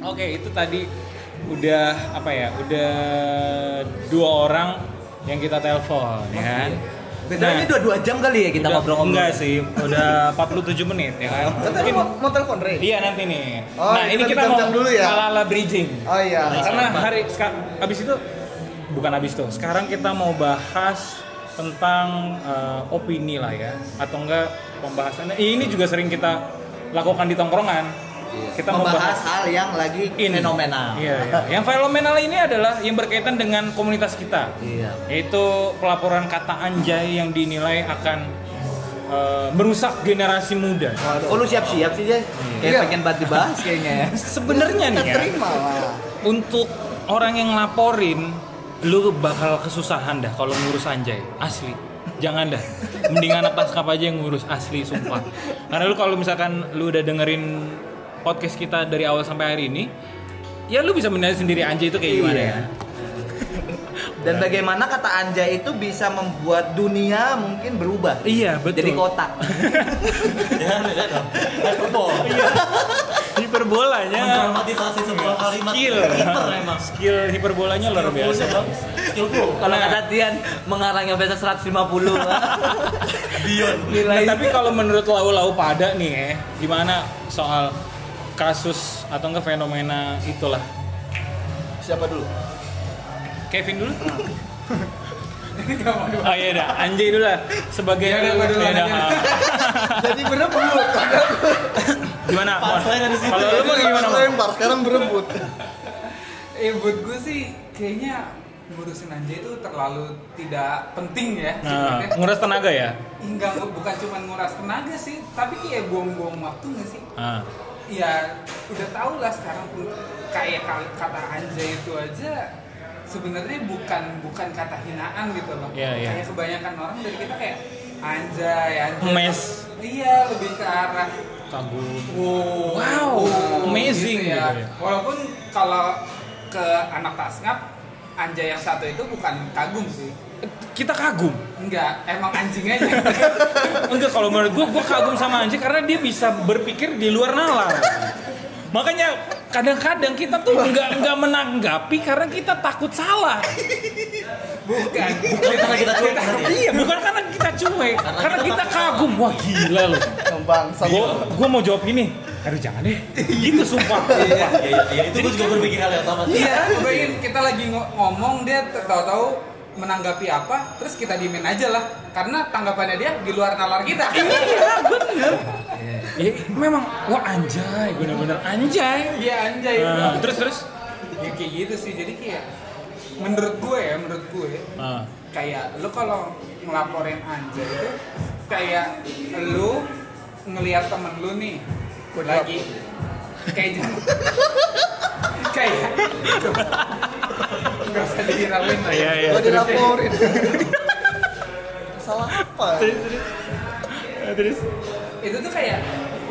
Oke, itu tadi udah apa ya? Udah dua orang yang kita telepon, ya kan? Bedanya Nah, dua dua jam kali ya kita ngobrol-ngobrol. Enggak sih, udah 47 menit ya kan. Kan tadi mau, mau telepon Rey. Iya nanti nih. Oh, nah ini kan kita mau dulu ya? ala-ala bridging. Oh iya. Karena hari seka- abis itu bukan abis itu. Sekarang kita mau bahas tentang eh, opini lah ya, atau enggak pembahasannya. Ini juga sering kita lakukan di tongkrongan. Kita mau membahas bahas hal yang lagi ini. fenomenal. Iya, iya. Yang fenomenal ini adalah yang berkaitan dengan komunitas kita. Iya. Yaitu pelaporan kata anjay yang dinilai akan eh, merusak generasi muda. Oh lu siap-siap sih Jay? Kayak Iya. pengen banget dibahas kayaknya ya. Sebenarnya nih Kita ya, terima lah. untuk orang yang laporin lu bakal kesusahan dah kalau ngurus anjay asli jangan dah mendingan anak taskap aja yang ngurus asli sumpah karena lu kalau misalkan lu udah dengerin podcast kita dari awal sampai hari ini ya lu bisa menilai sendiri anjay itu kayak gimana Iya. ya Dan bagaimana kata anjay itu bisa membuat dunia mungkin berubah. iya betul. Jadi kotak. hiperbolanya. Mendramatisasi sebuah kalimat. Skill. Emang. Skill hiperbolanya luar biasa. skillful. Kalau kata Tian mengarang yang biasa 150. Dion Nah, tapi kalau menurut lau-lau pada nih ya, gimana soal kasus atau enggak fenomena itulah? Siapa dulu? Kevin dulu. oh iya dah, Anjay dulu lah sebagai Ya gua duluan Ya ah. Jadi berebut. Gimana? Dari situ. Kalau lu mau gimana? Lempar, sekarang berebut. Eh buat gue sih kayaknya ngurusin anjay itu terlalu tidak penting ya. Nah, nguras tenaga ya? Hingga bukan cuma nguras tenaga sih, tapi kayak buang-buang waktu nggak sih? Ah. Ya udah tau lah sekarang kayak kata anjay itu aja sebenarnya bukan bukan kata hinaan gitu loh. Iya, iya. Kayak kebanyakan orang dari kita kayak anjay, anjay. Mes. Iya, lebih ke arah Kagum. Wow, Wow, amazing gitu ya. gitu ya. Walaupun kalau ke anak tasngap anjay yang satu itu bukan kagum sih. Kita kagum. Enggak, emang anjing aja. Enggak kalau menurut gua gua kagum sama Anjay karena dia bisa berpikir di luar nalar. Makanya kadang-kadang kita tuh nggak nggak menanggapi karena kita takut salah. bukan. Bukan karena kita cuek ya? Iya, bukan karena kita cuek, karena kita kagum. Wah gila loh. Gua, gua mau jawab ini. Aduh jangan deh. Gitu sumpah. Iya, iya, iya, itu gue juga berpikir hal yang sama sih. Iya, kebayangin kita lagi ngo- ngomong dia tahu-tahu menanggapi apa, terus kita diemin aja lah. Karena tanggapannya dia di luar nalar kita. Iya bener. Ya, memang wah anjay, bener-bener anjay. Iya anjay. Nah, terus terus. Ya kayak gitu sih. Jadi kayak menurut gue ya, menurut gue Ah. kayak lu kalau ngelaporin anjay itu kayak lu ngelihat temen lu nih lagi kayak jangan kayak nggak usah dihirauin lah Iya iya. Gua dilaporin. Salah apa? Terus. itu tuh kayak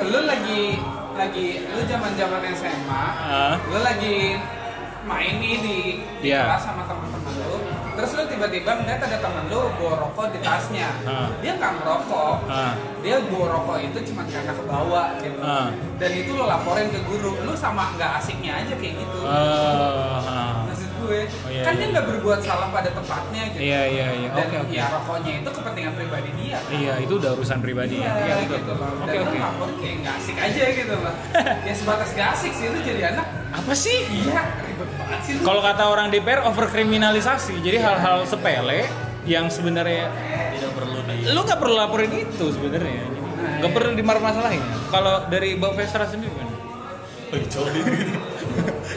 lu lagi lagi lu zaman zaman SMA Ah. lu lagi main nih di, di Iya. kelas sama teman-teman lu terus lu tiba-tiba ngeliat ada temen lu bawa rokok di tasnya Ah. dia nggak merokok Ah. dia bawa rokok itu cuma karena kebawa gitu Ah. dan itu lu laporin ke guru lu sama nggak asiknya aja kayak gitu Ah. Gue Oh, iya, kan iya. dia nggak berbuat salah pada tempatnya gitu Iya iya iya. dan Oke oke. ya rokoknya itu kepentingan pribadi dia kan? Iya itu udah urusan pribadi ya. Iya betul. gitu loh. Oke oke. lu lapor kayak nggak asik aja gitu loh. ya sebatas gak asik sih lu jadi anak. Apa sih? Iya, ribet banget sih lu. Kalau kata orang DPR overkriminalisasi. Jadi hal-hal sepele yang sebenarnya Tidak perlu di lu nggak perlu laporin itu sebenarnya. Nggak perlu dimarmasalahin. Kalau dari Bang Vestra sendiri kan? Oh, jauh deh.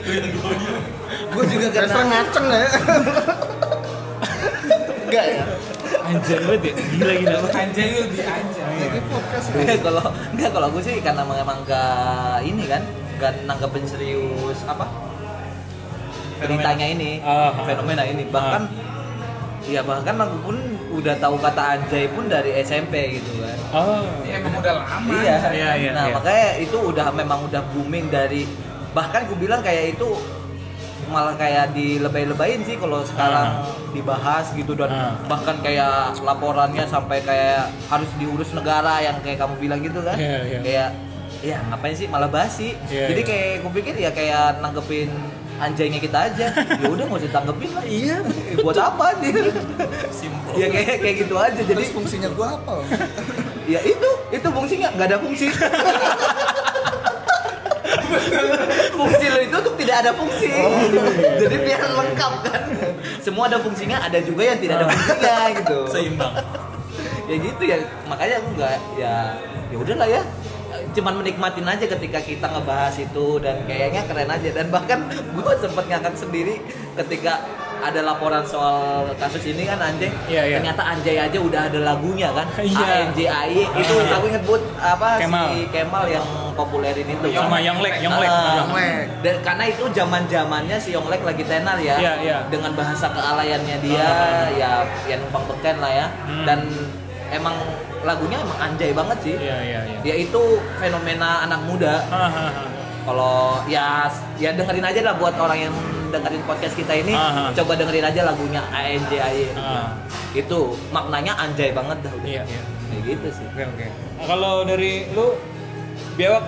Gue yang gue dia. Gue juga Dasar karena ngaceng ya. Enggak ya? Anjir banget ya. Gila gila. anjay lu lebih anjay. Ini podcast Enggak, kalau enggak kalau gue sih karena memang enggak ini kan enggak nanggepin serius apa beritanya ini Ah. fenomena ini bahkan ya bahkan aku pun udah tahu kata anjay pun dari SMP gitu kan Oh. Ya emang udah lama. iya Iya, iya, nah iya. makanya itu udah memang udah booming dari bahkan gue bilang kayak itu malah kayak dilebay-lebayin sih kalau sekarang dibahas gitu dan Ah. bahkan kayak laporannya sampai kayak harus diurus negara yang kayak kamu bilang gitu kan Iya, iya. kayak ya ngapain sih malah basi Iya, jadi iya. kayak gue pikir ya kayak nanggepin anjaynya kita aja ya udah nggak usah tanggepin lah iya buat apa dia Simple. ya kayak kayak gitu aja jadi Terus fungsinya gua apa? ya itu itu fungsinya nggak ada fungsi fungsi lo itu tuh tidak ada fungsi. Jadi biar lengkap kan. Semua ada fungsinya ada juga yang tidak ada fungsinya gitu. Seimbang. ya gitu ya makanya aku nggak ya ya udahlah ya. Cuman menikmatin aja ketika kita ngebahas itu dan kayaknya keren aja. Dan bahkan gue sempet ngangkat sendiri ketika ada laporan soal kasus ini kan anjay Iya, iya. ternyata anjay aja udah ada lagunya kan. ANJAY itu Ah. aku inget buat apa Kemal. si Kemal yang populerin itu Sama Yonglek, Yonglek. Ah, Yonglek. dan karena itu zaman zamannya si Yonglek lagi tenar ya Iya, iya. dengan bahasa kealayannya dia Ah. ya ya numpang beken lah ya Hmm. dan emang lagunya emang anjay banget sih Iya iya iya. dia itu fenomena anak muda kalau ya ya dengerin aja lah buat orang yang dengerin podcast kita ini Aha. coba dengerin aja lagunya ANJAY Ah, itu maknanya anjay banget dah udah Iya iya. kayak gitu sih Oke oke. Nah, kalau dari lu biawak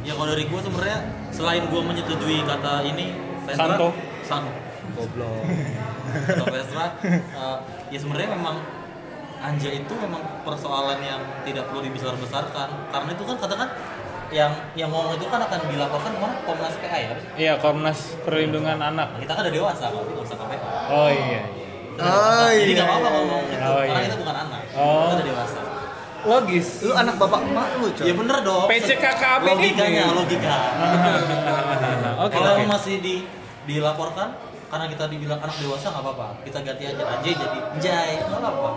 Ya kalau dari gue sebenarnya selain gue menyetujui kata ini Vestra, Santo. Santo. goblok Kata Vestra, eh, ya sebenarnya memang anja itu memang persoalan yang tidak perlu dibesar-besarkan karena itu kan katakan yang yang ngomong itu kan akan dilaporkan ke mana Komnas PA ya Iya Komnas Perlindungan Anak. kita kan udah dewasa kalau nggak usah KPK Oh iya. iya. Kita dewasa. Oh, jadi iya, nggak apa-apa iya, ngomong iya. itu Oh, karena iya. kita bukan anak Oh. kita udah dewasa Logis. Lu anak bapak emak lu, coy. ya bener dong PCKKB logikanya ini. logika Oke kalau oke. masih di dilaporkan karena kita dibilang anak dewasa nggak apa-apa kita ganti aja anjay jadi anjay nggak apa-apa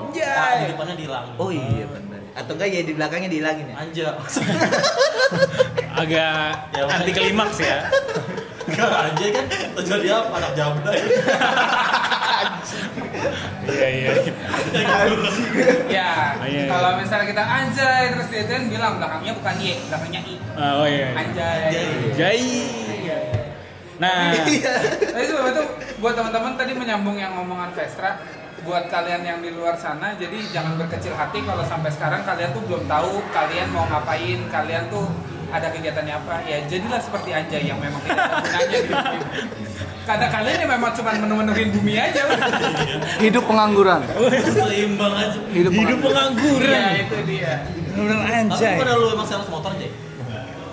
di depannya dihilangin oh iya benar atau enggak ya di belakangnya dihilangin ya anja Agak Ya, anti klimaks ya. Enggak, anjay kan tujuan dia apa anak ya Iya iya. Ya, Oh, iya, iya. kalau misalnya kita anjay terus dia tuh bilang belakangnya bukan Y, belakangnya I. Ah, oh iya. Anjay. Jai. Nah, Tapi sebab itu buat teman-teman tadi menyambung yang ngomongan Vestra buat kalian yang di luar sana jadi jangan berkecil hati kalau sampai sekarang kalian tuh belum tahu kalian mau ngapain kalian tuh ada kegiatannya apa ya jadilah seperti Anjay yang memang tidak ada gunanya di karena kalian ya memang cuma menu-menuhin bumi aja. Hidup pengangguran. seimbang aja Hidup, hidup pengangguran. Pengangguran. itu dia Benar tapi anjay. pada lu emang sales motor aja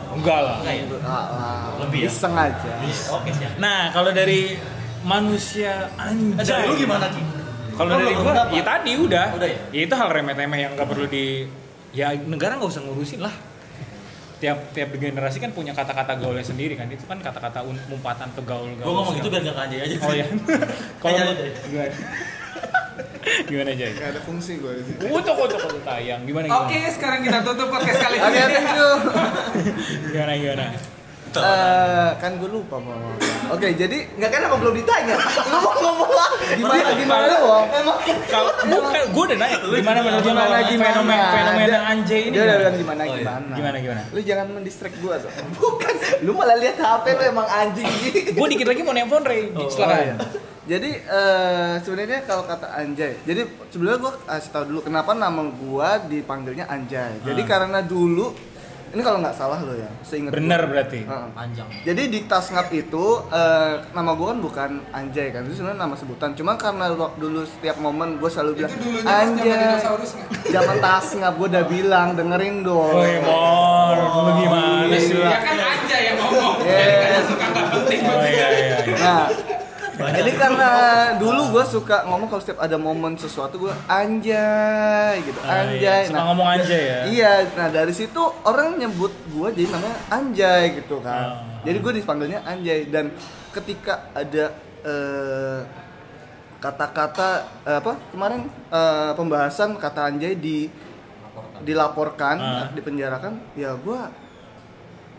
Enggak lah. enggak ya Ah, ah, Lebih ya? Iseng aja. oke siap Nah, kalau dari manusia eh anjay. lu gimana Ki? Kalau Lu dari gua, berapa? ya tadi udah. Udah ya? itu hal remeh-temeh yang nggak perlu di ya negara nggak usah ngurusin lah. Tiap tiap generasi kan punya kata-kata gaulnya sendiri kan. Itu kan kata-kata umpatan atau gaul-gaul. Gua ngomong itu biar gak anjay aja Oh ya. Kalau Aja, aja. gimana? gimana aja? Gak ada fungsi gue di situ. Untuk untuk untuk tayang. Gimana gimana? oke sekarang kita tutup podcast kali Oke, ini thank you. Gimana gimana? Eh, kan gue lupa mau ngomong. Oke, jadi nggak kan apa belum ditanya lu mau ngomong gimana gimana emang Kalau bukan, gue udah nanya gimana menurut lo Gimana kalau gimana? fenomena fenomena anjay ini? Dia udah gimana? bilang gimana Oh, iya. gimana. Gimana gimana? Lu jangan mendistract gue tuh. bukan lu malah lihat HP lu emang anjing Gue dikit lagi mau nelfon Ray. Oh, Silakan. iya. Jadi eh, sebenarnya kalau kata Anjay, jadi sebenarnya gue kasih tahu dulu kenapa nama gue dipanggilnya Anjay. Jadi Ah. karena dulu ini kalau nggak salah lo ya, seingat Bener berarti. Heeh. panjang Jadi di Tasngap itu eh, nama gue kan bukan Anjay kan, itu sebenarnya nama sebutan. Cuma karena waktu dulu setiap momen gue selalu bilang zaman Anjay. Zaman Tasngap gue udah bilang dengerin dong. Woi, Mor, lu gimana sih? ya kan Anjay yang ngomong Iya. jadi kayak suka nggak penting Oh iya iya. iya. Nah, jadi karena dulu gue suka ngomong kalau setiap ada momen sesuatu gue anjay gitu, Ah, iya. anjay. Suka ngomong anjay ya? Iya, nah dari situ orang nyebut gue jadi namanya anjay gitu kan. Ah. Jadi gue dipanggilnya anjay dan ketika ada eh, kata-kata eh, apa kemarin eh, pembahasan kata anjay di laporkan dilaporkan, Ah. dipenjarakan, ya gue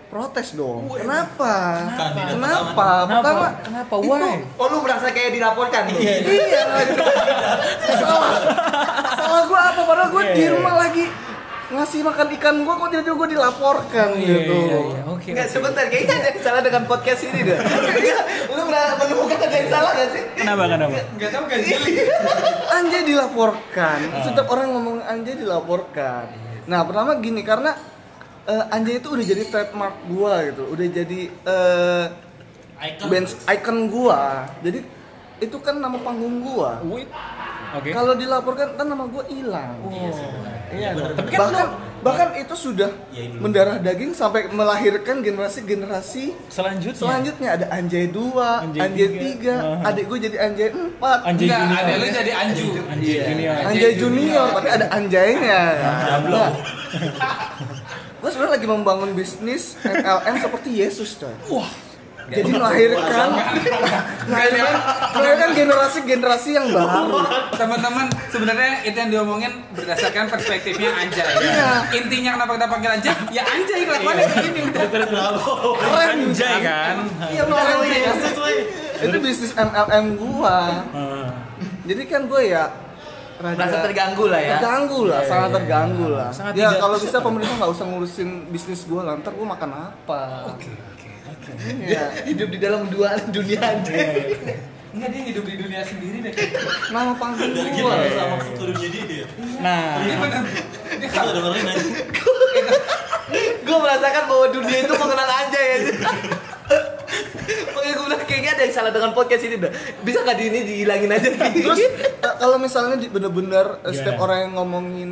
protes dong. Kenapa? Kandidat Kenapa? Kenapa? Pertama, Kenapa? itu- Why? oh lu merasa kayak dilaporkan lu Iya. salah. Salah gue apa? Padahal gue Iya, di iya, rumah lagi ngasih makan ikan gue kok tiba-tiba gue dilaporkan Iya gitu. iya iya. Oke. Nggak oke. sebentar, kayaknya ada yang salah dengan podcast ini deh. Iya, lu pernah menemukan ada yang salah gak sih? Kenapa kenapa? nggak tahu kan Jili Anjay dilaporkan. Ah. Setiap orang ngomong anjay dilaporkan. Nah pertama gini karena eh, anjay itu udah jadi trademark gua gitu udah jadi eh Icon. bench icon gua jadi itu kan nama panggung gua Wait. Oke. kalau dilaporkan kan nama gua hilang Iya bener. Tapi kan bahkan bahkan itu sudah Ya, mendarah daging sampai melahirkan generasi-generasi selanjutnya. selanjutnya ada anjay 2, Anjay anjay, tiga. 3, Aha. adik gue jadi anjay 4 Anjay Enggak, Junior. ada lu jadi Anju. Anjay Junior. Anjay Junior, tapi ada anjaynya. Nah, gue sebenarnya lagi membangun bisnis MLM seperti Yesus coy. Wah. Jadi melahirkan, melahirkan, melahirkan generasi-generasi yang baru. Teman-teman, sebenarnya itu yang diomongin berdasarkan perspektifnya Anjay. Iya. Intinya kenapa kita panggil Anjay? Ya Anjay kelakuannya kayak gini udah. Keren Anjay kan. Iya benar Itu bisnis MLM gua. Jadi kan gue ya rada Merasa terganggu lah ya. terganggu lah, Iya, sangat iya, terganggu lah. Sangat ya kalau bisa pemerintah nggak usah ngurusin bisnis gue, ntar gue makan apa? Oke, oke, oke. Iya. Hidup di dalam dua dunia anjay. Enggak dia hidup di dunia sendiri deh. Nama panggung bisa masuk ke dunia dia dia. Nah, Dia bener. Dia kalau ada orang lain. gue merasakan bahwa dunia itu mengenal anjay ya. Makanya gue bilang kayaknya ada yang salah dengan podcast ini dah. Bisa nggak di ini dihilangin aja? Terus eh, kalau misalnya bener-bener eh, setiap orang yang ngomongin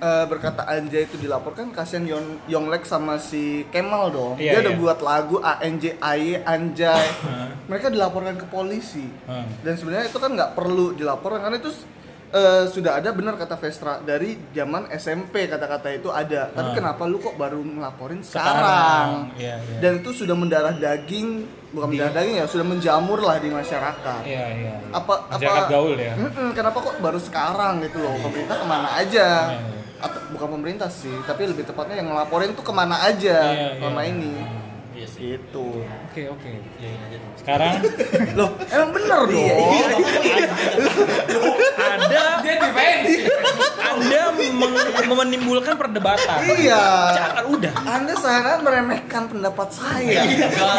eh, berkata anjay itu dilaporkan kasihan Yon Yonglek sama si Kemal dong. Iya, Dia udah iya. buat lagu ANJ AY anjay. Mereka dilaporkan ke polisi. Hmm. Dan sebenarnya itu kan nggak perlu dilaporkan karena itu eh, sudah ada benar kata Vestra dari zaman SMP kata-kata itu ada. Tapi Hmm. kenapa lu kok baru ngelaporin Sekarang. sekarang? Iya, iya. Dan itu sudah mendarah daging, bukan mendarah daging ya, sudah menjamur lah di masyarakat iya iya. iya. apa Masyarakat apa gaul ya. Mm-mm, kenapa kok baru sekarang gitu loh pemerintah ke mana aja Iya, iya. atau bukan pemerintah sih tapi lebih tepatnya yang ngelaporin tuh ke mana aja Iya, selama iya. ini Iya sih. gitu Oke oke. Iyain aja dong. Sekarang loh emang bener dong Iya, ada dia defense. Anda menimbulkan perdebatan. iya Jangan udah. anda sekarang meremehkan pendapat saya ada.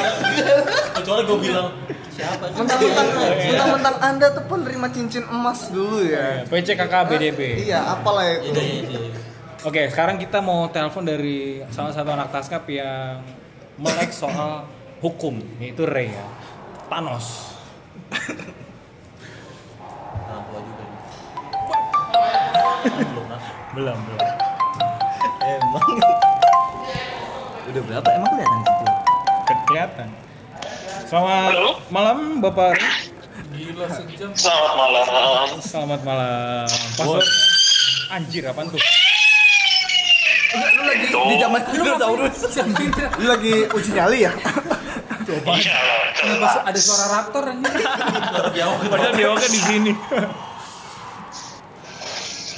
Kecuali gue bilang siapa? mentang-mentang Iya. mentang-mentang anda tuh penerima cincin emas dulu ya PCKK BDB. iya apalah Iya itu iya iya. Oke, sekarang kita mau telepon dari salah satu anak taskap yang melek soal hukum, yaitu Ray ya. Thanos. Tua juga. nih. Belum nah. Belum, belum. Emang. Udah berapa emang kelihatan situ? Ke- Kelihatan. Selamat malam, Bapak. Gila sejam. Selamat malam. Selamat malam. Password. Anjir, apaan tuh? Di zaman dinosaurus lu lagi uji nyali ya Iya, Kenapa su- ada suara raptor anjing? Padahal biawaknya di sini.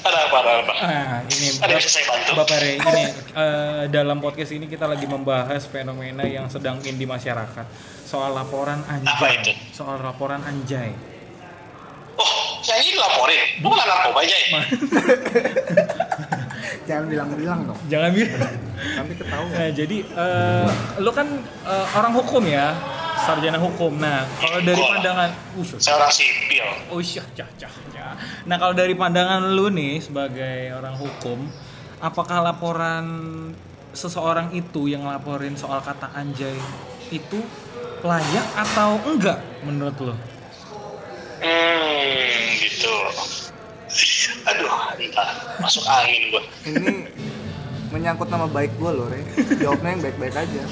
ada apa, ada apa? Ah, ini Ada yang bisa saya bantu? Bapak Ray, ini eh, dalam podcast ini kita lagi membahas fenomena yang sedang in di masyarakat soal laporan anjay. Apa itu? Soal laporan anjay. Oh, saya ini dilaporin. Bukan narkoba aja ya? jangan bilang-bilang dong Jangan bilang. nanti ketahuan Nah, jadi eh, lu kan eh, orang hukum ya, sarjana hukum. Nah, kalau dari Gua. pandangan usus. Saya orang sipil. Oh iya, cah, cah, cah. Nah, kalau dari pandangan lu nih sebagai orang hukum, apakah laporan seseorang itu yang laporin soal kata anjay itu layak atau enggak menurut lu? Hmm, gitu. Aduh, entah. Masuk angin gua. ini menyangkut nama baik gue loh Re jawabnya yang baik-baik aja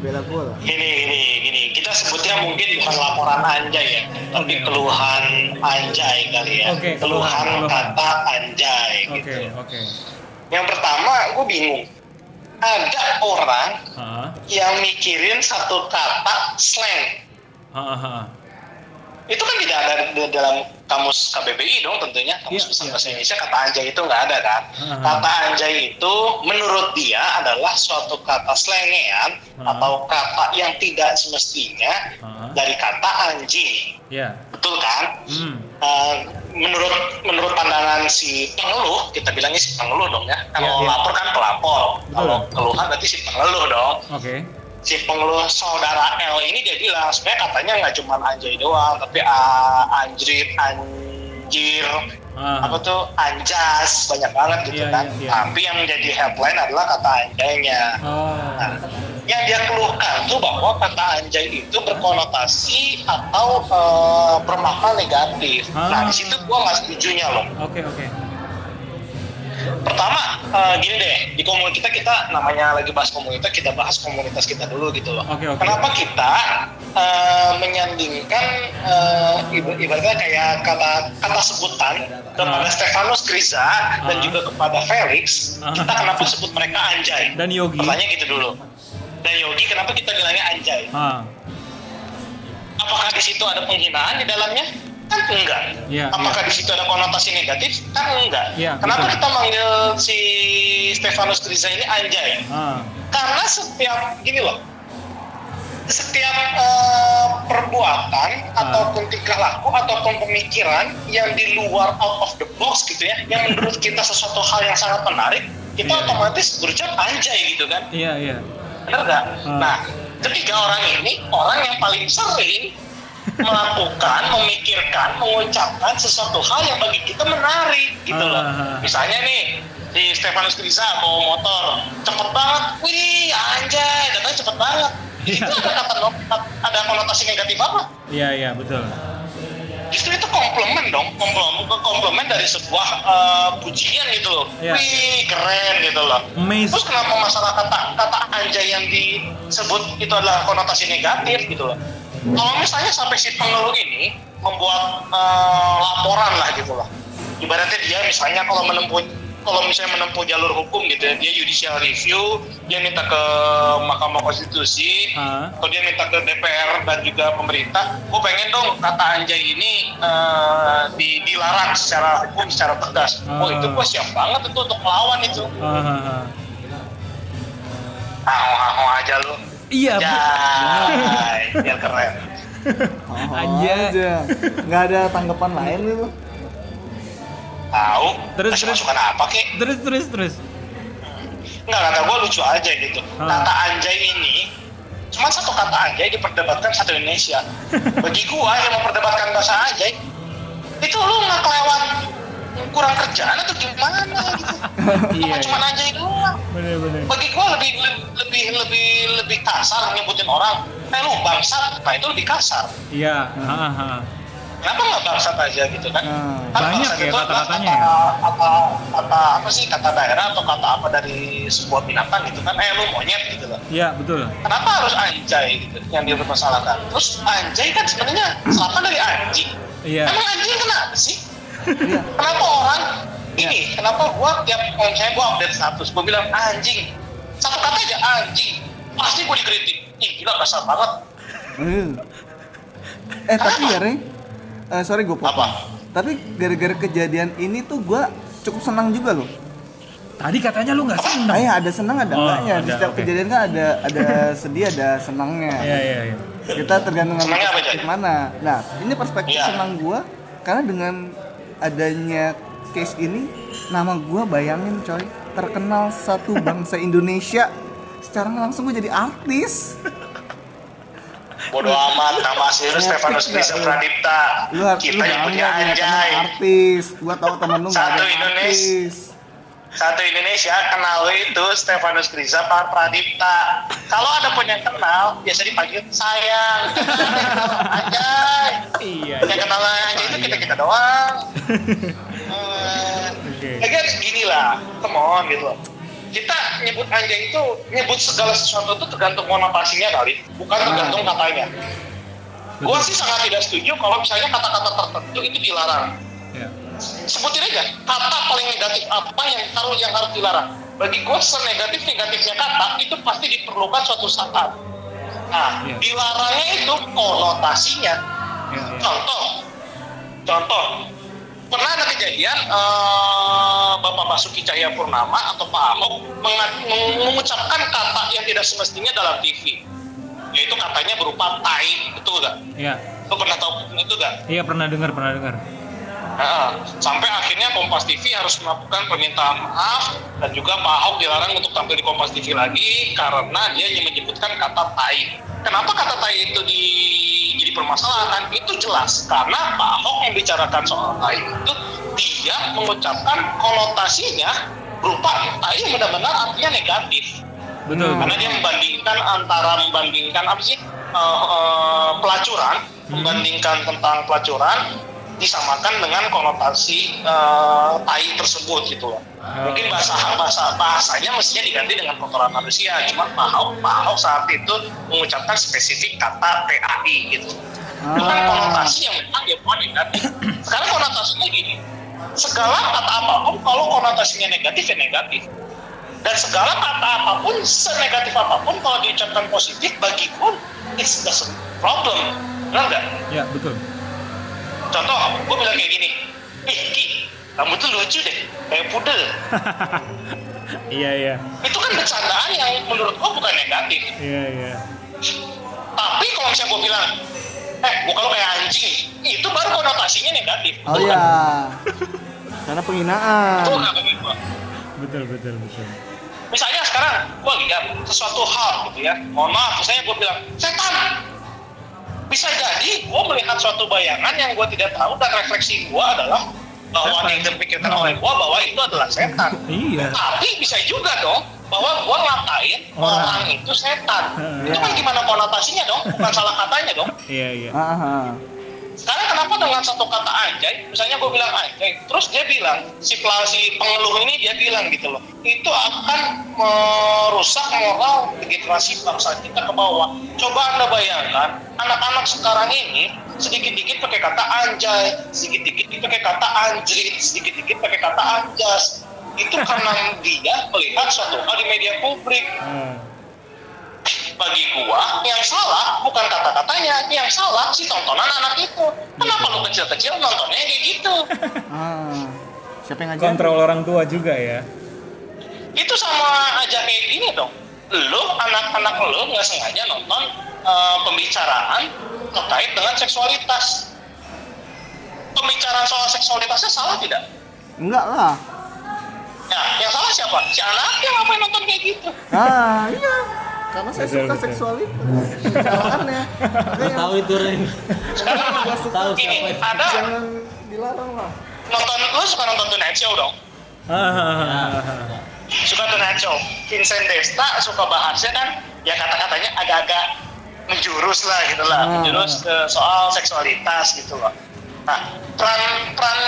bela gue lah Gini, gini, gini. Kita sebutnya mungkin bukan laporan anjay ya, tapi Oke. keluhan anjay kali ya. Oke, keluhan, keluhan, kata anjay Oke, gitu. oke. Yang pertama, gue bingung. Ada orang Hah? yang mikirin satu kata slang. Hah, hah. Itu kan tidak ada di dalam kamus KBBI dong tentunya. Kamus Iya, Besar iya, Bahasa iya. Indonesia kata anjay itu nggak ada kan. Kata anjay itu menurut dia adalah suatu kata slengean Aha. atau kata yang tidak semestinya dari kata anjing. Ya. Betul kan? Hmm. Uh, menurut menurut pandangan si pengeluh, kita bilangnya si pengeluh dong ya. Iya, Kalau iya. lapor kan pelapor. Kalau keluhan berarti si pengeluh dong. Oke. Si pengeluh saudara L ini dia bilang sebenarnya katanya nggak cuma anjay doang, tapi uh, anjrit, anjir, Ah. apa tuh anjas banyak banget gitu Iya, kan. iya, iya. Tapi yang menjadi headline adalah kata anjaynya. Oh. Nah, yang dia keluhkan tuh bahwa kata anjay itu berkonotasi atau eh, bermakna negatif. Ah. Nah di situ gua nggak setujunya loh. Oke oke. Pertama eh, gini deh di komunitas kita kita namanya lagi bahas komunitas kita bahas komunitas kita dulu gitu loh. Oke, oke. Kenapa kita eh, menyandingkan iba- ibaratnya kayak kata kata sebutan kepada Ah. Stefanus Kriza dan Ah. juga kepada Felix Ah. kita kenapa sebut mereka anjay? Dan Yogi. Pertanyaan gitu dulu. Dan Yogi kenapa kita bilangnya anjay? Ah. Apakah di situ ada penghinaan di dalamnya? Kan enggak. Iya, Apakah di situ ada konotasi negatif? Kan enggak. Iya, Kenapa betul. kita manggil si Stefanus Kriza ini anjay? Ah. Karena setiap gini loh, setiap eh, perbuatan ataupun tingkah laku ataupun pemikiran yang di luar out of the box gitu ya, yang menurut kita sesuatu hal yang sangat menarik, kita Iya. otomatis berucap anjay gitu kan? Iya iya. Bener nggak? Ah. Nah, ketiga orang ini orang yang paling sering melakukan, memikirkan, mengucapkan sesuatu hal yang bagi kita menarik gitu loh. Ah. Misalnya nih, di Stefanus Kriza bawa motor, cepet banget, wih anjay, datanya cepet banget. Iya. Itu ada kata ada konotasi negatif apa? Iya iya betul. Justru itu komplement dong, komplement dari sebuah eh, pujian gitu loh. Iya. Wih keren gitu loh. Amazing. Terus kenapa masalah kata kata anjay yang disebut itu adalah konotasi negatif gitu loh? Kalau misalnya sampai si pengeluh ini membuat eh, laporan lah gitu lah. Ibaratnya dia misalnya kalau menempuh kalau misalnya menempuh jalur hukum gitu ya, dia judicial review, dia minta ke Mahkamah Konstitusi, Ah. atau dia minta ke DPR dan juga pemerintah, gue pengen dong kata anjay ini di, dilarang secara hukum, secara tegas. Oh itu gue siap banget itu untuk melawan itu. Ah, ah, ah. Aja lu. Iya. Jai, biar keren. Oh, Anjay. aja. Nggak ada tanggapan lain gitu. Tahu? Terus, terus. masukan apa kek? Terus terus terus. Enggak, kata gue lucu aja gitu. Ah. Kata anjay ini, cuma satu kata anjay diperdebatkan satu Indonesia. Bagi gua yang memperdebatkan bahasa anjay, itu lu nggak kelewat kurang kerjaan atau gimana gitu. Iya, Apa cuma iya. anjay doang. Bener bener. Bagi gua lebih lebih lebih lebih kasar nyebutin orang. Eh lu bangsat, nah itu lebih kasar. Iya. ah. Kenapa nggak bangsat aja gitu kan? Hmm. Kan Banyak ya itu kata-katanya ya. Kata, kata, kata apa sih kata daerah atau kata apa dari sebuah binatang gitu kan? Eh lu monyet gitu loh. Iya betul. Kenapa harus anjay gitu yang dia permasalahkan? Terus anjay kan sebenarnya selapan dari anjing. Iya. Emang anjing kenapa sih? Kenapa orang ini? Kenapa gua tiap misalnya gua update status, gua bilang anjing. Satu kata aja anjing. Pasti gua dikritik. Ih gila kasar banget. Eh, eh tapi ya Rey, Eh, sorry gue potong. Apa? Tapi gara-gara kejadian ini tuh gue cukup senang juga loh. Tadi katanya lu nggak senang. Ya ada senang ada Oh, enggaknya. Di ada, setiap oke. kejadian kan ada ada sedih ada senangnya. Iya iya iya. Kita tergantung sama perspektif mana. Nah, ini perspektif Iya. senang gue karena dengan adanya case ini nama gue bayangin coy terkenal satu bangsa Indonesia secara langsung gue jadi artis Bodoh amat nama asli lu Stefanus Bisa? Pradipta. lu Kita nyebutnya bangga punya anjay. artis gua tahu temen lu nggak ada yang artis Satu Indonesia kenal itu Stefanus Kriza Pak Pradipta. Kalau ada pun yang kenal, biasa dipanggil sayang. Anjay. Iya. Yang kenal anjay itu kita kita doang. Ya kan gini lah, come on gitu loh. Kita nyebut anjay itu nyebut segala sesuatu itu tergantung konotasinya kali, bukan tergantung katanya. Gua sih sangat tidak setuju kalau misalnya kata-kata tertentu itu dilarang Iya. Sebutin aja kata paling negatif apa yang harus yang harus dilarang bagi gue senegatif negatifnya kata itu pasti diperlukan suatu saat nah Iya. dilarangnya itu konotasinya Iya, iya. contoh contoh pernah ada kejadian eh, Bapak Basuki Cahayapurnama atau Pak Ahok mengucapkan kata yang tidak semestinya dalam TV yaitu katanya berupa tai betul gak? Iya. Lo pernah tahu itu gak? Iya pernah dengar pernah dengar. Nah, sampai akhirnya Kompas TV harus melakukan permintaan maaf dan juga Pak Ahok dilarang untuk tampil di Kompas TV lagi karena dia hanya menyebutkan kata tai. Kenapa kata tai itu di, jadi permasalahan? Itu jelas karena Pak Ahok membicarakan soal tai itu dia mengucapkan konotasinya berupa tai yang benar-benar artinya negatif Betul. karena dia membandingkan antara membandingkan apa sih eh, eh, pelacuran membandingkan tentang pelacuran disamakan dengan konotasi eh, tai tersebut gitu. Loh mungkin bahasa bahasa bahasanya mestinya diganti dengan kotoran manusia cuma Pak Ahok Pak Ahok saat itu mengucapkan spesifik kata TAI gitu. Itu kan konotasi yang memang dia buat negatif. Sekarang konotasinya gini segala kata apa pun kalau konotasinya negatif ya negatif. Dan segala kata apa pun senegatif apa pun kalau diucapkan positif bagi pun it's doesn't problem. Benar nggak? Ya, betul. Contoh gue bilang kayak gini ih Ki kamu tuh lucu deh kayak pudel Iya, iya. itu kan bercandaan yang menurut gue bukan negatif Iya, iya. tapi kalau misalnya gue bilang eh muka lo kayak anjing itu baru konotasinya negatif Oh iya. Karena penghinaan. Betul nggak bagi gua? Betul, betul, betul. misalnya sekarang gue lihat sesuatu hal gitu ya mohon maaf misalnya gue bilang setan bisa jadi gue melihat suatu bayangan yang gue tidak tahu dan refleksi gue adalah bahwa yang terpikirkan oleh gue bahwa itu adalah setan. Iya. tapi bisa juga dong bahwa gue ngatain Orang. orang, itu setan. Itu kan gimana konotasinya dong? Bukan salah katanya dong. Iya, iya. Sekarang kenapa dengan satu kata anjay misalnya gue bilang anjay terus dia bilang si si pengeluh ini dia bilang gitu loh itu akan merusak moral generasi bangsa kita ke bawah. Coba anda bayangkan anak-anak sekarang ini sedikit-dikit pakai kata anjay sedikit-dikit pakai kata anjrit sedikit-dikit pakai kata anjas. Itu karena dia melihat suatu hal di media publik. Ah, bagi gua yang salah bukan kata-katanya yang salah si tontonan anak itu kenapa lu kecil-kecil nontonnya kayak gitu Ah. Siapa yang ngajarin? kontrol orang tua juga ya. itu sama aja kayak gini dong lu anak-anak lu nggak sengaja nonton eh, pembicaraan terkait dengan seksualitas pembicaraan soal seksualitasnya salah tidak Enggak lah. ya yang salah siapa si anaknya ngapain nonton kayak gitu Ah, iya. Karena saya Betul, suka betul. seksualitas. Jalannya. Makanya Tahu itu Ren. sekarang Tahu siapa itu. ada jangan dilarang lah. nonton lu suka nonton Tonight Show dong Ah, ah, ah, suka Tonight Show Vincent Desta suka bahasnya kan ya kata-katanya agak-agak menjurus lah gitu lah Hmm. menjurus ke soal seksualitas gitu loh nah peran peran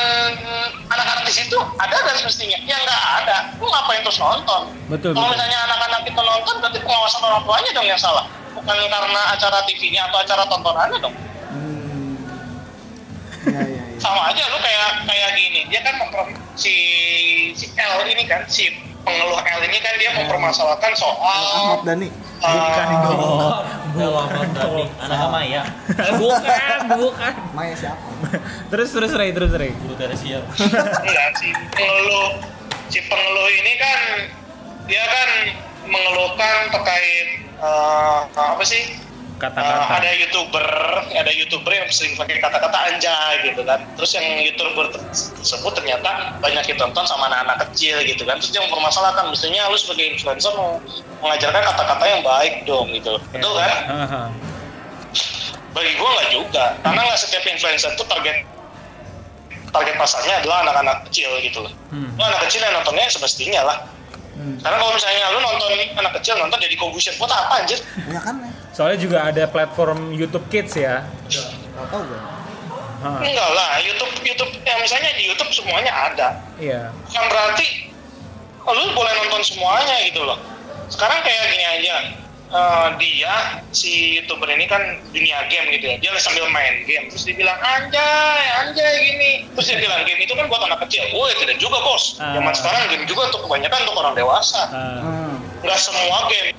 anak-anak di situ ada dan semestinya. Ya nggak ada. Lu ngapain terus nonton? Betul, kalau misalnya anak-anak itu nonton berarti pengawasan orang tuanya dong yang salah. Bukan karena acara TV-nya atau acara tontonannya dong. Hmm. Iya, iya, iya. sama aja lu kayak kayak gini. Dia kan mempro- si si L ini kan si pengeluh L ini kan dia mempermasalahkan soal Ahmad Dhani. Bukan eh, dong. Lama tadi. Anak Maya. bukan, bukan. Maya siapa? Terus terus Ray, terus Ray. Guru Teresia. enggak si pengeluh si pengeluh ini kan dia kan mengeluhkan terkait eh, apa sih Kata-kata. ada youtuber ada youtuber yang sering pakai kata-kata anjay gitu kan. Terus yang youtuber tersebut ternyata banyak ditonton sama anak-anak kecil gitu kan. Terus dia mempermasalahkan mestinya lu sebagai influencer mau mengajarkan kata-kata yang baik dong gitu. Betul kan? Ah. bagi gua nggak juga. Karena nggak setiap influencer itu target target pasarnya adalah anak-anak kecil gitu. Loh Hmm. anak kecil yang nontonnya semestinya lah Hmm. karena kalau misalnya lu nonton anak kecil nonton jadi Corbusier buat apa anjir Ya kan ya. Soalnya juga ada platform YouTube Kids ya. Gak tau gue. Ah, enggak lah YouTube YouTube ya misalnya di YouTube semuanya ada Iya. bukan berarti oh, lu boleh nonton semuanya gitu loh sekarang kayak gini aja eh, dia si youtuber ini kan dunia game gitu ya. Dia sambil main game. Terus dia bilang anjay anjay gini. Terus dia bilang game itu kan buat anak kecil. Woi tidak juga bos. Ah. zaman sekarang game juga untuk kebanyakan untuk orang dewasa. Hmm. nggak semua game.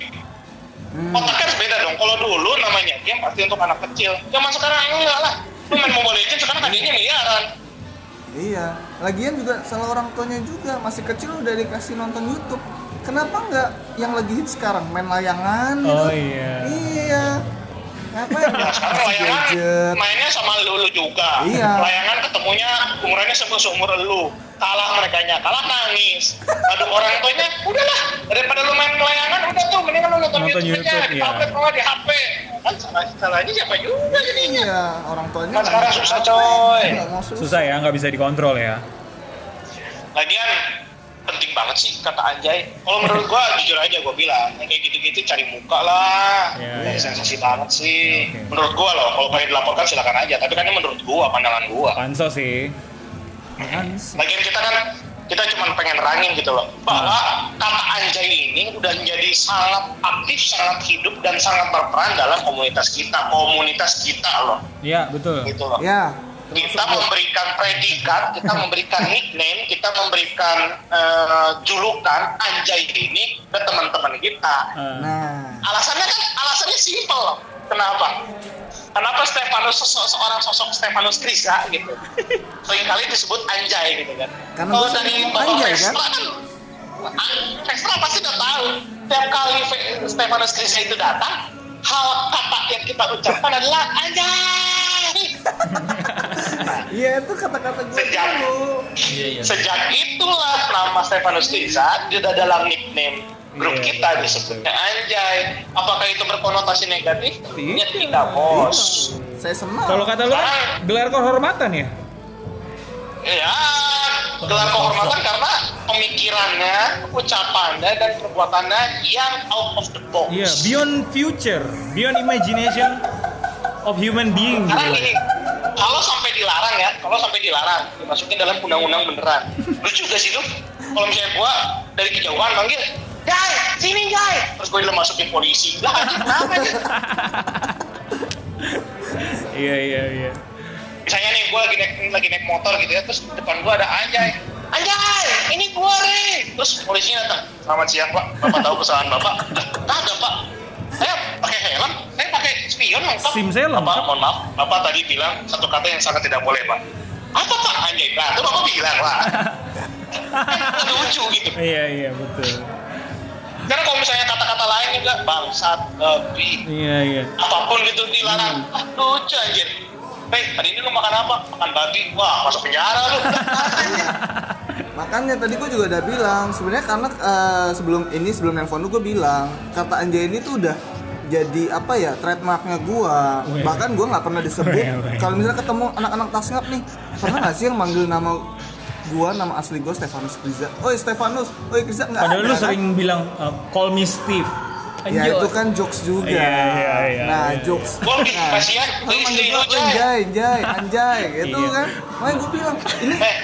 Hmm. otaknya harus beda dong. Kalau dulu namanya game pasti untuk anak kecil. Zaman sekarang enggak lah. Lu main Mobile Legends sekarang hadiahnya miliaran. Iya. Lagian juga salah orang tuanya juga. Masih kecil udah dikasih nonton YouTube. Kenapa nggak yang lagi hit sekarang main layangan? gitu? Oh iya. Iya. Ngapain Nah, sekarang layangan gadget? mainnya sama lu, lu juga. Iya. Layangan ketemunya umurannya sama seumur lu. Kalah mereka nya, kalah nangis. Aduh orang tuanya, udahlah daripada lu main layangan udah tuh mendingan lu nonton, Nonton YouTube, aja YouTube, di iya. tablet kalau di HP. Kan salah salahnya siapa juga jadinya. Iya, orang tuanya Kan sekarang susah coy. Susah. Susah ya, nggak bisa dikontrol ya. lagian penting banget sih kata anjay kalau menurut gua jujur aja gua bilang yang kayak gitu-gitu cari muka lah Ya, Kayak ya. sensasi banget sih Oke. menurut gua loh kalau pengen dilaporkan silakan aja tapi kan ini menurut gua pandangan gua Pansos sih. Lagian kita kan kita cuma pengen rangin gitu loh bahwa kata anjay ini udah menjadi sangat aktif, sangat hidup dan sangat berperan dalam komunitas kita, komunitas kita loh, Iya, betul. gitu loh. Ya, Kita memberikan predikat, kita memberikan nickname, kita memberikan eh, julukan anjay ini ke teman-teman kita. Nah, Alasannya kan alasannya simpel. Kenapa? Kenapa Stefanus sosok seorang sosok Stefanus Krisa gitu? Seringkali disebut anjay gitu kan. Karena Kalau dari Bapak anjay, Vestra kan? kan, Vestra pasti udah tahu. Tiap kali Stefanus Krisa itu datang, hal kata yang kita ucapkan adalah anjay. iya itu kata-kata gue Sejak dulu. Iya iya. Sejak itulah nama Stefanus Krisa sudah dalam nickname grup Iya, kita betul, disebutnya anjay. Apakah itu berkonotasi negatif? Tentunya Tidak. tidak, bos. Saya senang. Kalau kata lu kan gelar kehormatan ya? Ya, gelar kehormatan karena pemikirannya, ucapannya, dan perbuatannya yang out of the box. Iya, beyond future, beyond imagination of human being gitu. Karena gini, kalau sampai dilarang ya, kalau sampai dilarang, dimasukin dalam undang-undang beneran. Lucu gak sih lu? Kalau misalnya gua dari kejauhan manggil, Jai, sini Jai. Terus gue dimasukin polisi. Lah, kenapa aja? Iya, iya, iya. Misalnya nih, gue lagi naik, lagi naik motor gitu ya, terus depan gue ada Anjay. Anjay, ini gue nih. Terus polisinya datang. Selamat siang pak, bapak tahu kesalahan bapak? Kagak pak. Saya pakai helm, saya pakai spion lengkap. SIM saya lengkap. Bapak, mohon maaf, bapak tadi bilang satu kata yang sangat tidak boleh pak. Apa pak Anjay? Nah, itu bapak bilang lah. Kan lucu gitu. Iya, iya, betul. Karena kalau misalnya kata-kata lain juga bangsat, babi, Iya, iya. apa pun gitu dilarang. Ah, lucu anjir. Hei, hari ini lu makan apa? Makan babi. Wah, masuk penjara lu. Makanya tadi gue juga udah bilang sebenarnya karena eh, sebelum ini sebelum nelfon lu gue bilang kata anjay ini tuh udah jadi apa ya trademarknya gua bahkan gua nggak pernah disebut kalau misalnya ketemu anak-anak tasngap nih pernah nggak sih yang manggil nama gua nama asli gua Stefanus Kriza oh Stefanus oh Kriza nggak Padahal ada lu kan? sering bilang uh, call me Steve. Ya itu kan jokes juga Iya, iya, iya, nah iya. jokes Gua lebih nah, ke manggil Jay. anjay anjay anjay gitu Iya. kan makanya gua bilang ini Eh,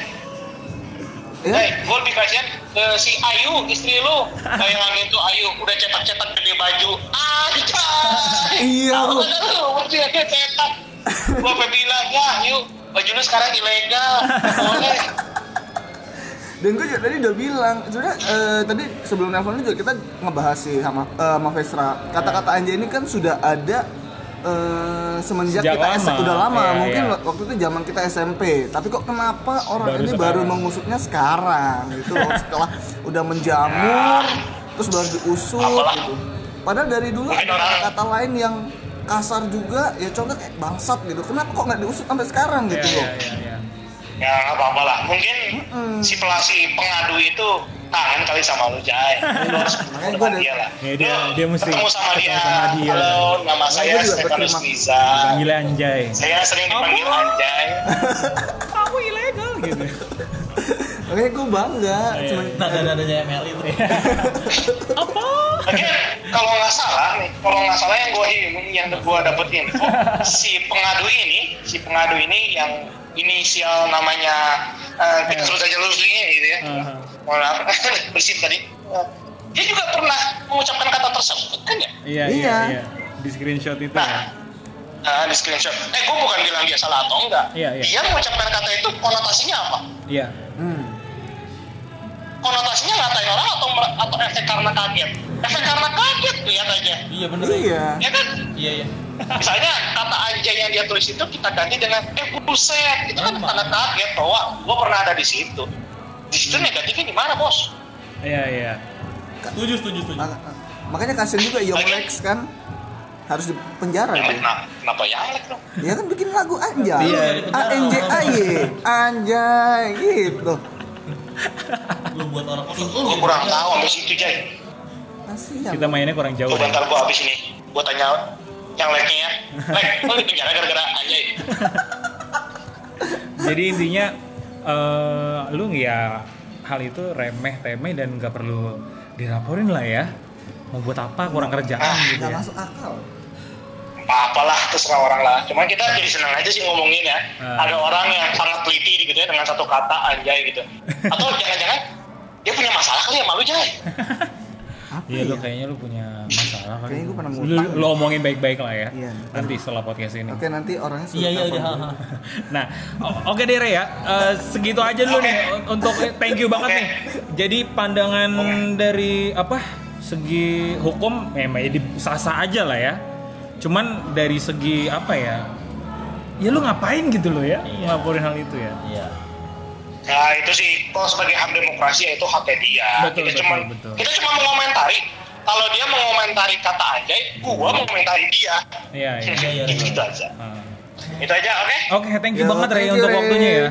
ya hey, gue lebih kasihan ke si Ayu, istri lu. Bayangin tuh Ayu udah cetak-cetak gede baju. Anjay. Iya, Aku lu. kan lu, mesti dia cetak. Gua sampai bilang, ya Ayu, baju lu sekarang ilegal. Boleh. dan gue juga tadi udah bilang sebenarnya eh, tadi sebelum nelfon juga kita ngebahas sih sama eh, sama Vestra kata-kata anjay ini kan sudah ada eh, semenjak Sejak kita lama. udah lama Iya, mungkin iya. waktu itu zaman kita SMP tapi kok kenapa orang Baru ini sekarang. baru mengusutnya sekarang gitu loh setelah udah menjamur terus baru diusut Apalah. gitu padahal dari dulu ada kata-kata lain yang kasar juga ya contoh kayak bangsat gitu kenapa kok nggak diusut sampai sekarang gitu Iya, loh iya, iya, iya. Ya nggak apa-apa lah. Mungkin si pelasi pengadu itu kangen kali sama lu, Jai. Lu harus ketemu gua dengan ada- dia lah. Ya, dia- Lu dia mesti ketemu sama ketemu dia. sama dia. Halo, nama saya Stefanus Riza. Panggilnya anjay. Saya sering dipanggil Anjay. Kamu ilegal gitu. makanya gue bangga Iya. cuman Nada-nadanya ML itu. Apa? Oke, kalau nggak salah nih, kalau nggak salah yang gue yang gue dapetin, oh, si pengadu ini, si pengadu ini yang inisial namanya eh, kita sebut saja Luzli gitu ya. Mohon maaf, bersih tadi. Dia juga pernah mengucapkan kata tersebut kan ya? Iya, iya, Iya. iya. Di screenshot itu ya. Nah, di screenshot. Eh, gue bukan bilang dia salah atau enggak. Iya, iya. Dia mengucapkan kata itu konotasinya apa? Iya. hmm. Konotasinya ngatain orang atau atau efek karena kaget? Efek karena kaget lihat aja. Iya bener. iya Ya kan? Iya iya. Misalnya kata anjay yang dia tulis itu kita ganti dengan eh buset. Itu kan tanda kaget bahwa gue pernah ada di situ. Di situ negatifnya di mana bos? Iya, iya. Setuju setuju setuju. Mak- makanya kasian juga Young Lex kan harus di penjara Yang dia. kenapa, kenapa yang lek dong? Dia kan bikin lagu anjay. Iya. A N J A Y. Anjay gitu. Lu buat orang kosong. Gue kurang tahu sampai situ Jay. Kita mainnya kurang jauh. Coba ya. ntar gue habis ini. Gue tanya yang leknya ya. Lek, lu di penjara gara-gara anjay. Jadi intinya eh lu ya hal itu remeh temeh dan nggak perlu dilaporin lah ya mau buat apa kurang kerjaan gitu Nggak ya masuk akal. apa-apalah terserah orang lah cuman kita jadi senang aja sih ngomongin ya Ah. ada orang yang sangat teliti gitu ya dengan satu kata anjay gitu atau jangan-jangan dia punya masalah kali ya malu Jay Apa Iya lu ya? kayaknya lu punya. Kayaknya gua pernah lu, ngutang. lu omongin baik-baik lah ya. Iya. Nanti setelah podcast ini. Oke nanti orangnya suruh Iya iya gue. Nah, oke deh Re ya. Eh, segitu aja dulu Oke. nih untuk thank you banget Oke. nih. Jadi pandangan dari apa? Segi hukum memang ya sah-sah aja lah ya. Cuman dari segi apa ya? Ya lu ngapain gitu loh ya? Iya. Ngelaporin hal itu ya. Iya. Nah itu sih kalau sebagai hak demokrasi ya itu haknya dia. Betul, kita betul, cuma betul. kita cuma mengomentari. Kalau dia mengomentari kata anjay, gua mengomentari dia. Iya, iya. Iya, iya, gitu, iya. aja. Ah. Itu aja, oke? Oke, thank you Yo, banget you, untuk waktunya ya.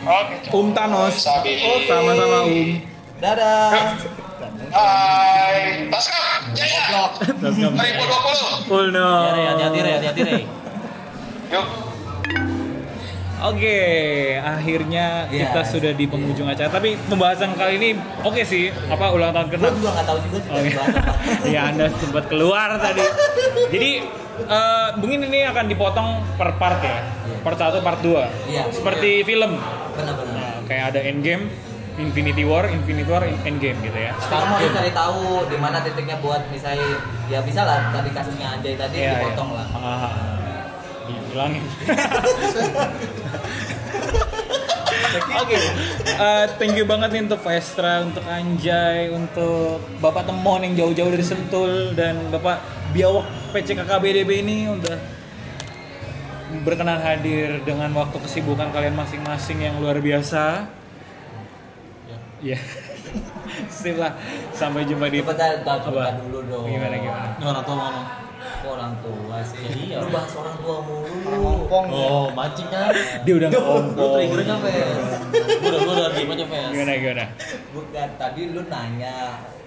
Oke. Um Thanos. Sabi. Sama-sama Um. Dadah. Hai, Taska, Jaya, Terus nggak- 2020. Cool no. Ya, Re, hati-hati Re, hati-hati Re. Yuk. Oke, akhirnya Iya. kita sudah di penghujung acara. Tapi pembahasan kali ini oke sih. Apa ulang tahun Gue ke juga nggak tahu juga sih Oh, iya. Iya, Anda sempat keluar tadi. Jadi eh, mungkin ini akan dipotong per part ya. Part 1, part 2. Iya. Seperti film. Benar-benar. Nah, kayak ada Endgame, Infinity War, Infinity War, Endgame gitu ya. Kita mau cari tahu di mana titiknya buat misalnya ya bisa lah tadi kasusnya Anjay tadi Iya, dipotong iya. lah. Ah, hilangin. Oke, eh, thank you banget nih untuk Vestra, untuk Anjay, untuk Bapak Temon yang jauh-jauh dari Sentul dan Bapak Biawak PCKKBDB ini udah berkenan hadir dengan waktu kesibukan kalian masing-masing yang luar biasa. Ya. Sip lah. Sampai jumpa di Apa? dulu dong. Gimana gimana? Orang tua ngomong. Kok orang tua sih? Ya iya. Lu bahas orang tua mulu. Ngomong. Oh, mancing kan? Dia udah Lu ngomong. triggernya Fes. Gue udah gue udah diem aja Fes. Gimana gimana? Bukan tadi lu nanya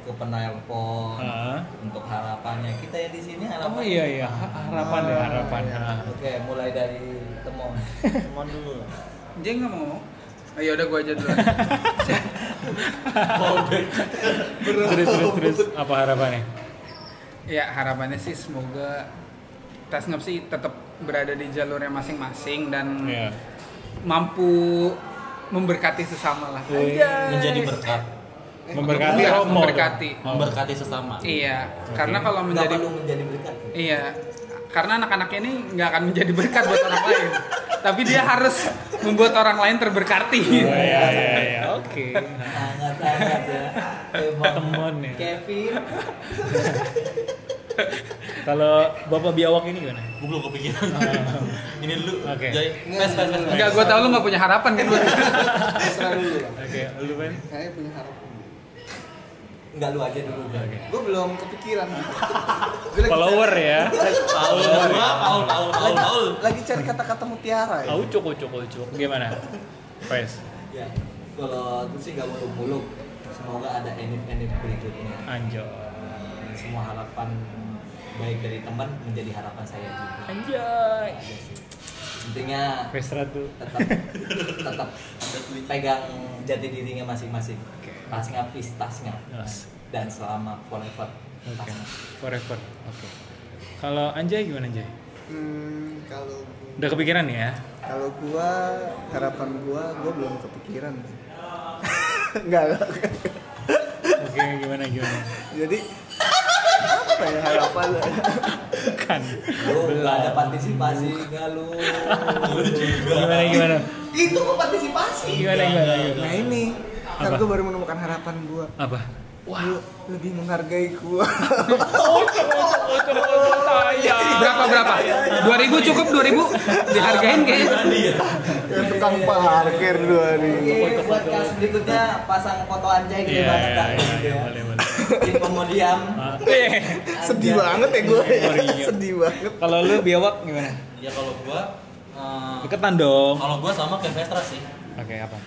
ke penelpon Ah. untuk harapannya. Kita ya di sini harapan. Oh iya iya, Ha- harapan ya harapan. Ah. Oke, mulai dari temon. Temon dulu. Jeng nggak mau ngomong? Oh, ya udah gua aja dulu. Terus terus terus apa harapannya? Ya harapannya sih semoga Tasngap sih tetap berada di jalurnya masing-masing dan Iya. mampu memberkati sesama lah. Wih, Menjadi berkat. Memberkati Iya, Romo. memberkati. Memberkati sesama. Iya, karena kalau menjadi perlu menjadi berkat. Iya, karena anak-anak ini nggak akan menjadi berkat buat orang lain, tapi dia harus membuat orang lain terberkati. Oh, iya iya iya. Oke. Sangat-sangat ya. Emang Temon ya. Kevin. Kalau Bapak Biawak ini gimana? Gue belum kepikiran. Ini dulu. Oke. Jai. Fes, Fes, Fes. Enggak, gue tau lu nggak punya harapan kan buat Terserah dulu. Oke, lu Ben? Saya punya harapan. Enggak lu aja dulu. Oke. Gue belum kepikiran. Gue lagi Follower ya. Paul, Paul, Paul, Paul, Paul, Paul. lagi cari kata-kata mutiara ya. Au cuk cuk cuk. Gimana? Fes. Ya, kalau aku sih nggak muluk-muluk. Semoga ada enif-enif berikutnya. Anjo. Dan semua harapan baik dari teman menjadi harapan saya juga. Anjay. Sih. Intinya tuh. tetap tetap pegang jati dirinya masing-masing. Tasngap is tasngap. Yes. Dan selama forever. Oke. tasngap. Forever. Oke. Kalau Anjay gimana Anjay? Hmm, kalau Udah kepikiran ya? kalau gua harapan gua gua belum kepikiran. Enggak. Oke, gimana gimana? Jadi apa ya harapan? Kan. Lu nggak ada partisipasi nggak lu? Gimana gimana? Itu kok partisipasi. Gimana gimana? gimana? Nah ini, Apa? gua baru menemukan harapan gua. Apa? Lu lebih menghargai gua. berapa berapa? 2000 cukup 2000 dihargain kayaknya. Kayak tukang parkir dua nih. Oke, buat kasus berikutnya pasang foto anjay gede Iya, banget iya, iya, gitu iya, ya. boleh, boleh. Bikin pemodiam. Ah, eh, Sedih banget ya gua. Iya. Sedih banget. Kalau lu biawak gimana? Ya kalau gua eh, Deketan dong. kalau gua sama kayak Vestra sih. Oke, apa?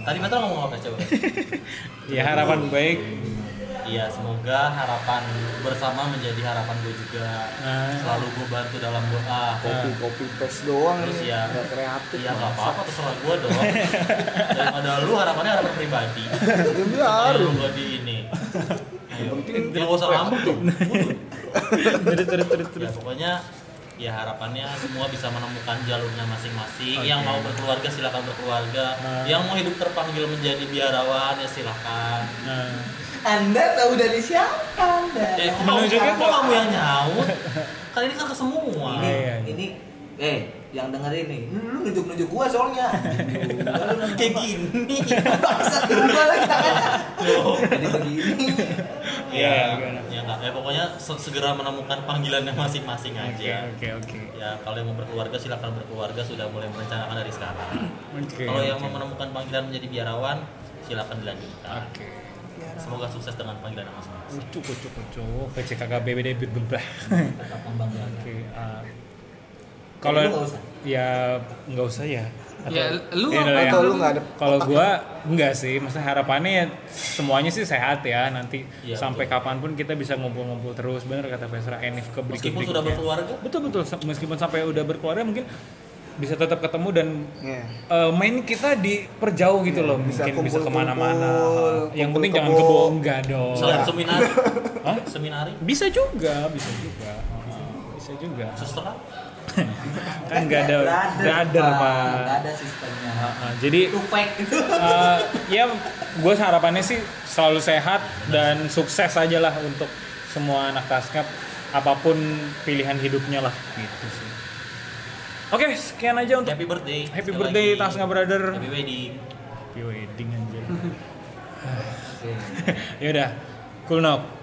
Tadi Vestra ngomong apa coba? Ya harapan baik. ya semoga harapan bersama menjadi harapan gue juga. Nah. selalu gue bantu dalam doa. Kopi kopi paste doang terus nih, ya nggak kreatif ya nggak apa-apa terserah gue dong. Daripada lu harapannya harapan pribadi. Ya biar. Ayo gue di ini. Ayo. ya gak usah ngambek dong terus terus terus ya terus pokoknya ya harapannya semua bisa menemukan jalurnya masing-masing Oke. yang mau berkeluarga silakan berkeluarga Nah. yang mau hidup terpanggil menjadi biarawan ya silakan nah. Anda tahu dari siapa Anda? eh kamu, kok kamu yang nyaut kan ini kan ke semua ini, ini, eh, yang denger ini, lu, lu nunjuk-nunjuk gua soalnya. kayak gini Bangsat berubah lagi tangannya. Jadi begini. Iya, ya ya nggak ya pokoknya se- segera menemukan panggilannya masing-masing oke aja oke oke ya kalau yang mau berkeluarga silakan berkeluarga sudah mulai merencanakan dari sekarang oke kalau yang mau menemukan panggilan menjadi biarawan silakan dilanjutkan oke semoga sukses dengan panggilan masing-masing Ucuk, ucuk, ucuk. PCKK BBD berbah. Tetap membanggakan. Oke. ah. Kalau Lu nggak usah? ya nggak usah ya. Ya, lu apa? lah, atau lu nggak ada Kalau gua enggak sih, maksudnya harapannya ya semuanya sih sehat ya. Nanti Iya, sampai kapan pun kita bisa ngumpul-ngumpul terus. Bener kata Vesra Enif ke berikut meskipun sudah berkeluarga. Betul betul. Meskipun sampai udah berkeluarga mungkin bisa tetap ketemu dan Iya. eh, main kita diperjauh gitu loh. bisa mungkin bisa kumpul-kumpul, ke mana-mana. Yang penting jangan kumpul-kebo. kebo enggak dong. Selain seminari. Hah? seminari? Bisa juga bisa juga. Oh, bisa juga. Suster kan nggak ada brother pak. Nggak ada sistemnya. Jadi Itu fake itu. eh, ya gue harapannya sih selalu sehat dan sukses aja lah untuk semua anak taskap apa pun pilihan hidupnya lah gitu sih. Oke sekian aja untuk happy birthday. Happy Sekali birthday. Tasga Brother. Happy wedding. Happy wedding anjir. Yaudah cool now